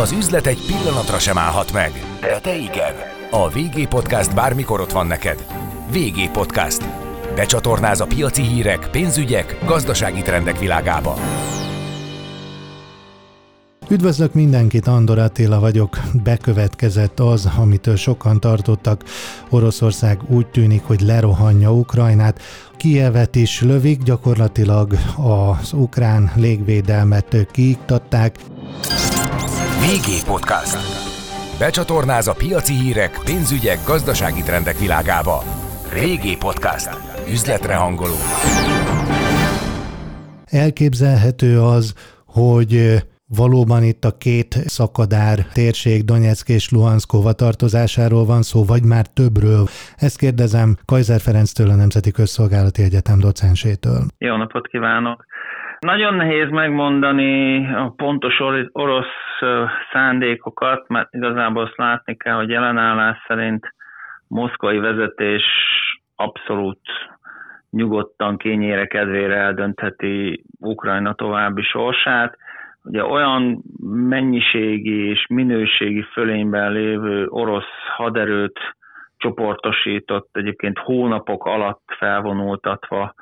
Az üzlet egy pillanatra sem állhat meg, de te igen. A VG Podcast bármikor ott van neked. VG Podcast. Becsatornáz a piaci hírek, pénzügyek, gazdasági trendek világába. Üdvözlök mindenkit, Andor Attila vagyok. Bekövetkezett az, amitől sokan tartottak. Oroszország úgy tűnik, hogy lerohanja Ukrajnát. Kievet is lövik, gyakorlatilag az ukrán légvédelmet kiiktatták. VG Podcast. Becsatornáz a piaci hírek, pénzügyek, gazdasági trendek világába. VG Podcast. Üzletre hangoló. Elképzelhető az, hogy valóban itt a két szakadár térség Donetsk és Luhansk tartozásáról van szó, vagy már többről? Ezt kérdezem Kajzer Ferenctől, a Nemzeti Közszolgálati Egyetem docensétől. Jó napot kívánok! Nagyon nehéz megmondani a pontos orosz szándékokat, mert igazából azt látni kell, hogy jelenállás szerint moszkvai vezetés abszolút nyugodtan kényére kedvére eldöntheti Ukrajna további sorsát. Ugye olyan mennyiségi és minőségi fölényben lévő orosz haderőt csoportosított egyébként hónapok alatt felvonultatva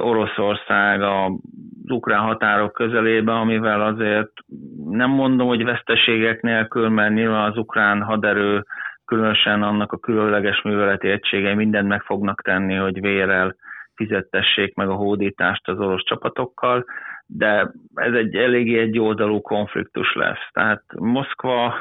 Oroszország az ukrán határok közelébe, amivel azért nem mondom, hogy veszteségek nélkül, mert nyilván az ukrán haderő, különösen annak a különleges műveleti egységei mindent meg fognak tenni, hogy vérrel fizettessék meg a hódítást az orosz csapatokkal, de ez egy eléggé egy oldalú konfliktus lesz. Tehát Moszkva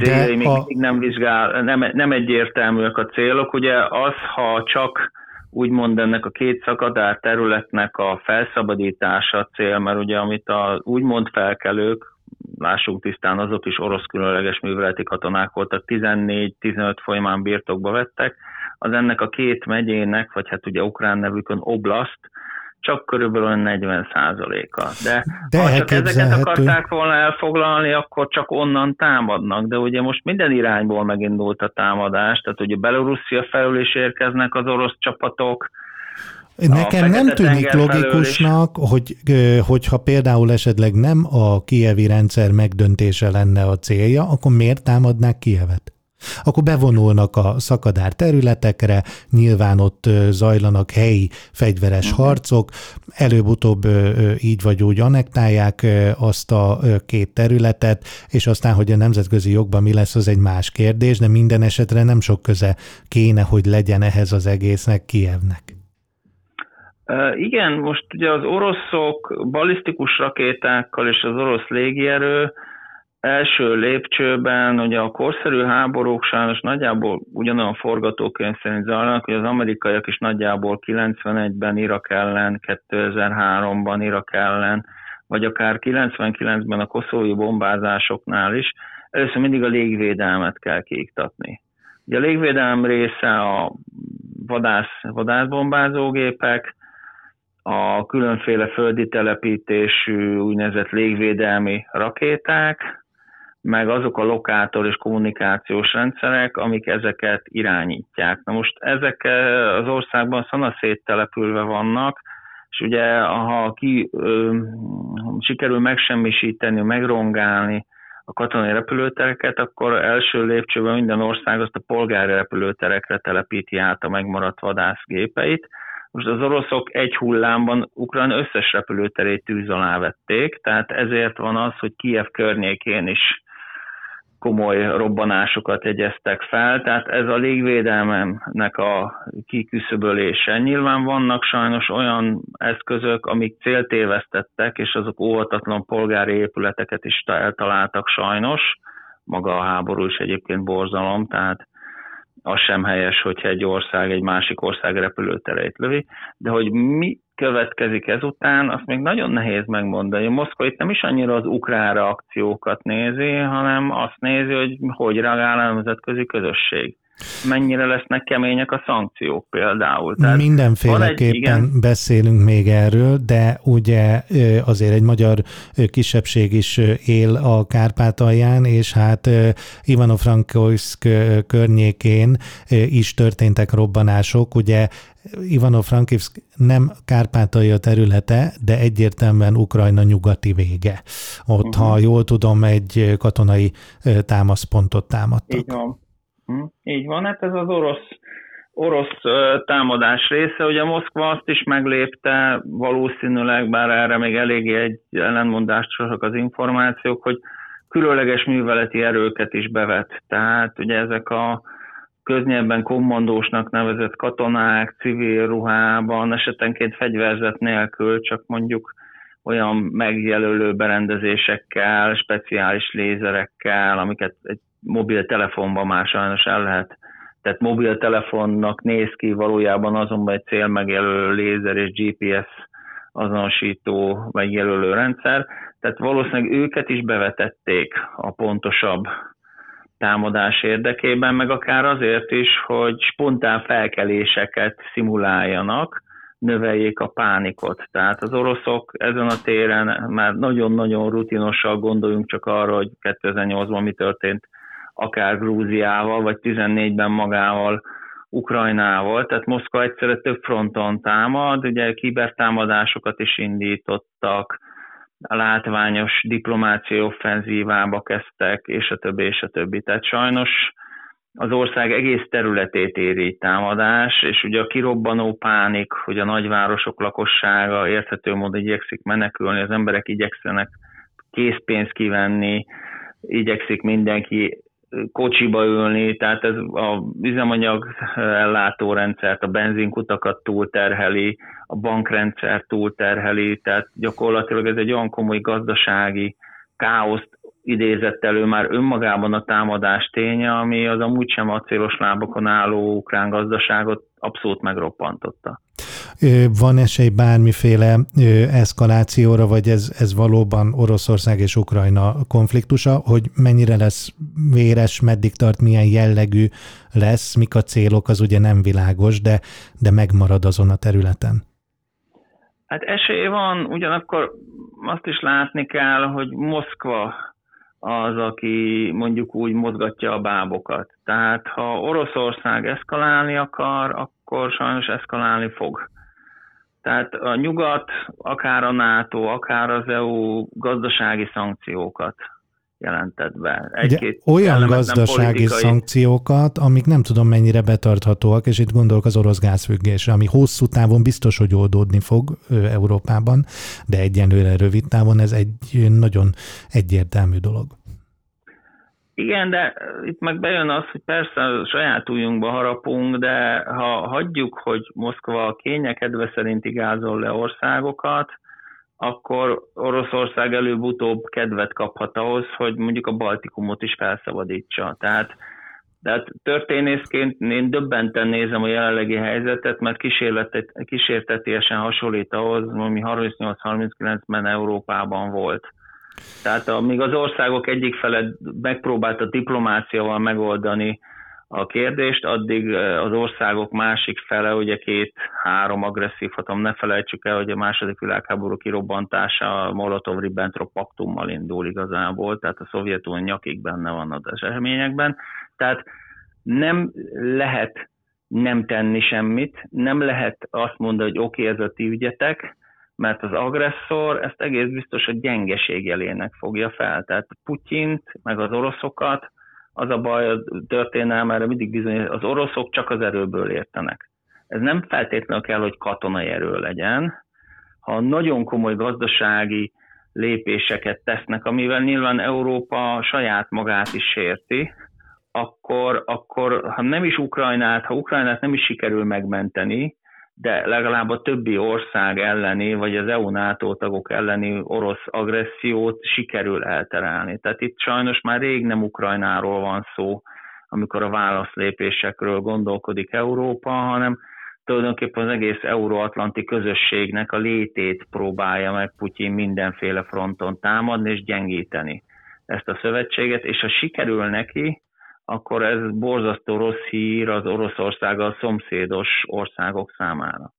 céljai még a... nem vizsgál, nem, nem egyértelműek a célok. Ugye az, ha csak úgymond ennek a két szakadár területnek a felszabadítása cél, mert ugye amit a úgymond felkelők, lássuk tisztán, azok is orosz különleges műveleti katonák voltak, 14-15 folyamán birtokba vettek, az ennek a két megyének, vagy hát ugye ukrán nevükön oblast, csak körülbelül 40 százaléka. De, de ha csak ezeket akarták volna elfoglalni, akkor csak onnan támadnak. De ugye most minden irányból megindult a támadás, tehát ugye Belorusszia felül is érkeznek az orosz csapatok, Nekem nem tűnik logikusnak, hogy, hogyha például esetleg nem a kievi rendszer megdöntése lenne a célja, akkor miért támadnák Kievet? Akkor bevonulnak a szakadár területekre, nyilván ott zajlanak helyi fegyveres uh-huh. harcok, előbb-utóbb így vagy úgy anektálják azt a két területet, és aztán, hogy a nemzetközi jogban mi lesz, az egy más kérdés, de minden esetre nem sok köze kéne, hogy legyen ehhez az egésznek Kievnek. Igen, most ugye az oroszok balisztikus rakétákkal és az orosz légierő első lépcsőben ugye a korszerű háborúk sajnos nagyjából ugyanolyan forgatókönyv szerint zajlanak, hogy az amerikaiak is nagyjából 91-ben Irak ellen, 2003-ban Irak ellen, vagy akár 99-ben a koszói bombázásoknál is, először mindig a légvédelmet kell kiiktatni. Ugye a légvédelem része a vadász, vadászbombázógépek, a különféle földi telepítésű úgynevezett légvédelmi rakéták, meg azok a lokátor és kommunikációs rendszerek, amik ezeket irányítják. Na most ezek eh, az országban szanaszét települve vannak, és ugye ha ki ö, sikerül megsemmisíteni, megrongálni a katonai repülőtereket, akkor első lépcsőben minden ország azt a polgári repülőterekre telepíti át a megmaradt vadászgépeit. Most az oroszok egy hullámban Ukrán összes repülőterét tűz alá vették, tehát ezért van az, hogy Kiev környékén is komoly robbanásokat jegyeztek fel, tehát ez a légvédelmemnek a kiküszöbölése. Nyilván vannak sajnos olyan eszközök, amik céltévesztettek, és azok óvatatlan polgári épületeket is eltaláltak sajnos. Maga a háború is egyébként borzalom, tehát az sem helyes, hogyha egy ország egy másik ország repülőtereit lövi, de hogy mi következik ezután, azt még nagyon nehéz megmondani. Moszkva itt nem is annyira az ukrán akciókat nézi, hanem azt nézi, hogy hogy reagál a nemzetközi közösség. Mennyire lesznek kemények a szankciók például. Tehát Mindenféleképpen egy, beszélünk még erről, de ugye azért egy magyar kisebbség is él a Kárpátalján, és hát Ivano-Frankovsk környékén is történtek robbanások. Ugye Ivano-Frankivsk nem Kárpátalja területe, de egyértelműen Ukrajna nyugati vége. Ott, uh-huh. ha jól tudom, egy katonai támaszpontot támadtak. Így van. Hm? Így van, hát ez az orosz, orosz támadás része. Ugye Moszkva azt is meglépte valószínűleg, bár erre még eléggé egy ellenmondásosak az információk, hogy különleges műveleti erőket is bevet. Tehát ugye ezek a köznyelben kommandósnak nevezett katonák, civil ruhában, esetenként fegyverzet nélkül, csak mondjuk olyan megjelölő berendezésekkel, speciális lézerekkel, amiket egy mobiltelefonban már sajnos el lehet. Tehát mobiltelefonnak néz ki valójában azonban egy cél megjelölő lézer és GPS azonosító megjelölő rendszer. Tehát valószínűleg őket is bevetették a pontosabb támadás érdekében, meg akár azért is, hogy spontán felkeléseket szimuláljanak, növeljék a pánikot. Tehát az oroszok ezen a téren már nagyon-nagyon rutinosan gondoljunk csak arra, hogy 2008-ban mi történt akár Grúziával, vagy 14-ben magával Ukrajnával, tehát Moszkva egyszerre több fronton támad, ugye kibertámadásokat is indítottak, a látványos diplomáciai offenzívába kezdtek, és a többi, és a többi. Tehát sajnos az ország egész területét éri támadás, és ugye a kirobbanó pánik, hogy a nagyvárosok lakossága érthető módon igyekszik menekülni, az emberek igyekszenek készpénzt kivenni, igyekszik mindenki kocsiba ülni, tehát ez a üzemanyag ellátórendszert, a benzinkutakat túlterheli, a bankrendszer túlterheli, tehát gyakorlatilag ez egy olyan komoly gazdasági káoszt idézett elő már önmagában a támadás ténye, ami az amúgy sem acélos lábokon álló ukrán gazdaságot abszolút megroppantotta. Van esély bármiféle eszkalációra, vagy ez, ez valóban Oroszország és Ukrajna konfliktusa, hogy mennyire lesz véres, meddig tart, milyen jellegű lesz, mik a célok, az ugye nem világos, de, de megmarad azon a területen. Hát esély van, ugyanakkor azt is látni kell, hogy Moszkva az, aki mondjuk úgy mozgatja a bábokat. Tehát ha Oroszország eszkalálni akar, akkor sajnos eszkalálni fog. Tehát a nyugat, akár a NATO, akár az EU gazdasági szankciókat jelentett be. Egy-két olyan gazdasági politikai... szankciókat, amik nem tudom mennyire betarthatóak, és itt gondolok az orosz gázfüggésre, ami hosszú távon biztos, hogy oldódni fog Európában, de egyenlőre rövid távon ez egy nagyon egyértelmű dolog. Igen, de itt meg bejön az, hogy persze a saját ujjunkba harapunk, de ha hagyjuk, hogy Moszkva kényekedve szerint igázol le országokat, akkor Oroszország előbb-utóbb kedvet kaphat ahhoz, hogy mondjuk a Baltikumot is felszabadítsa. Tehát, tehát történészként én döbbenten nézem a jelenlegi helyzetet, mert kísértetésen hasonlít ahhoz, ami 38-39-ben Európában volt tehát amíg az országok egyik fele megpróbálta diplomáciával megoldani a kérdést, addig az országok másik fele, ugye két-három agresszív hatalom, ne felejtsük el, hogy a második világháború kirobbantása a Molotov-Ribbentrop paktummal indul igazából, tehát a Szovjetunió nyakig benne van az eseményekben. Tehát nem lehet nem tenni semmit, nem lehet azt mondani, hogy oké, okay, ez a ti ügyetek, mert az agresszor ezt egész biztos a gyengeség jelének fogja fel. Tehát Putyint, meg az oroszokat, az a baj a történelem, erre mindig bizony, az oroszok csak az erőből értenek. Ez nem feltétlenül kell, hogy katonai erő legyen. Ha nagyon komoly gazdasági lépéseket tesznek, amivel nyilván Európa saját magát is sérti, akkor, akkor ha nem is Ukrajnát, ha Ukrajnát nem is sikerül megmenteni, de legalább a többi ország elleni, vagy az EU-NATO tagok elleni orosz agressziót sikerül elterelni. Tehát itt sajnos már rég nem Ukrajnáról van szó, amikor a válaszlépésekről gondolkodik Európa, hanem tulajdonképpen az egész euróatlanti közösségnek a létét próbálja meg Putyin mindenféle fronton támadni és gyengíteni ezt a szövetséget, és ha sikerül neki, akkor ez borzasztó rossz hír az Oroszországgal szomszédos országok számára.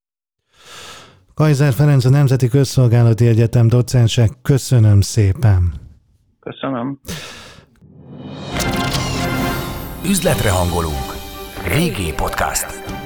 Kajzer Ferenc, a Nemzeti Közszolgálati Egyetem docense, köszönöm szépen. Köszönöm. Üzletre hangolunk. Régi Podcast.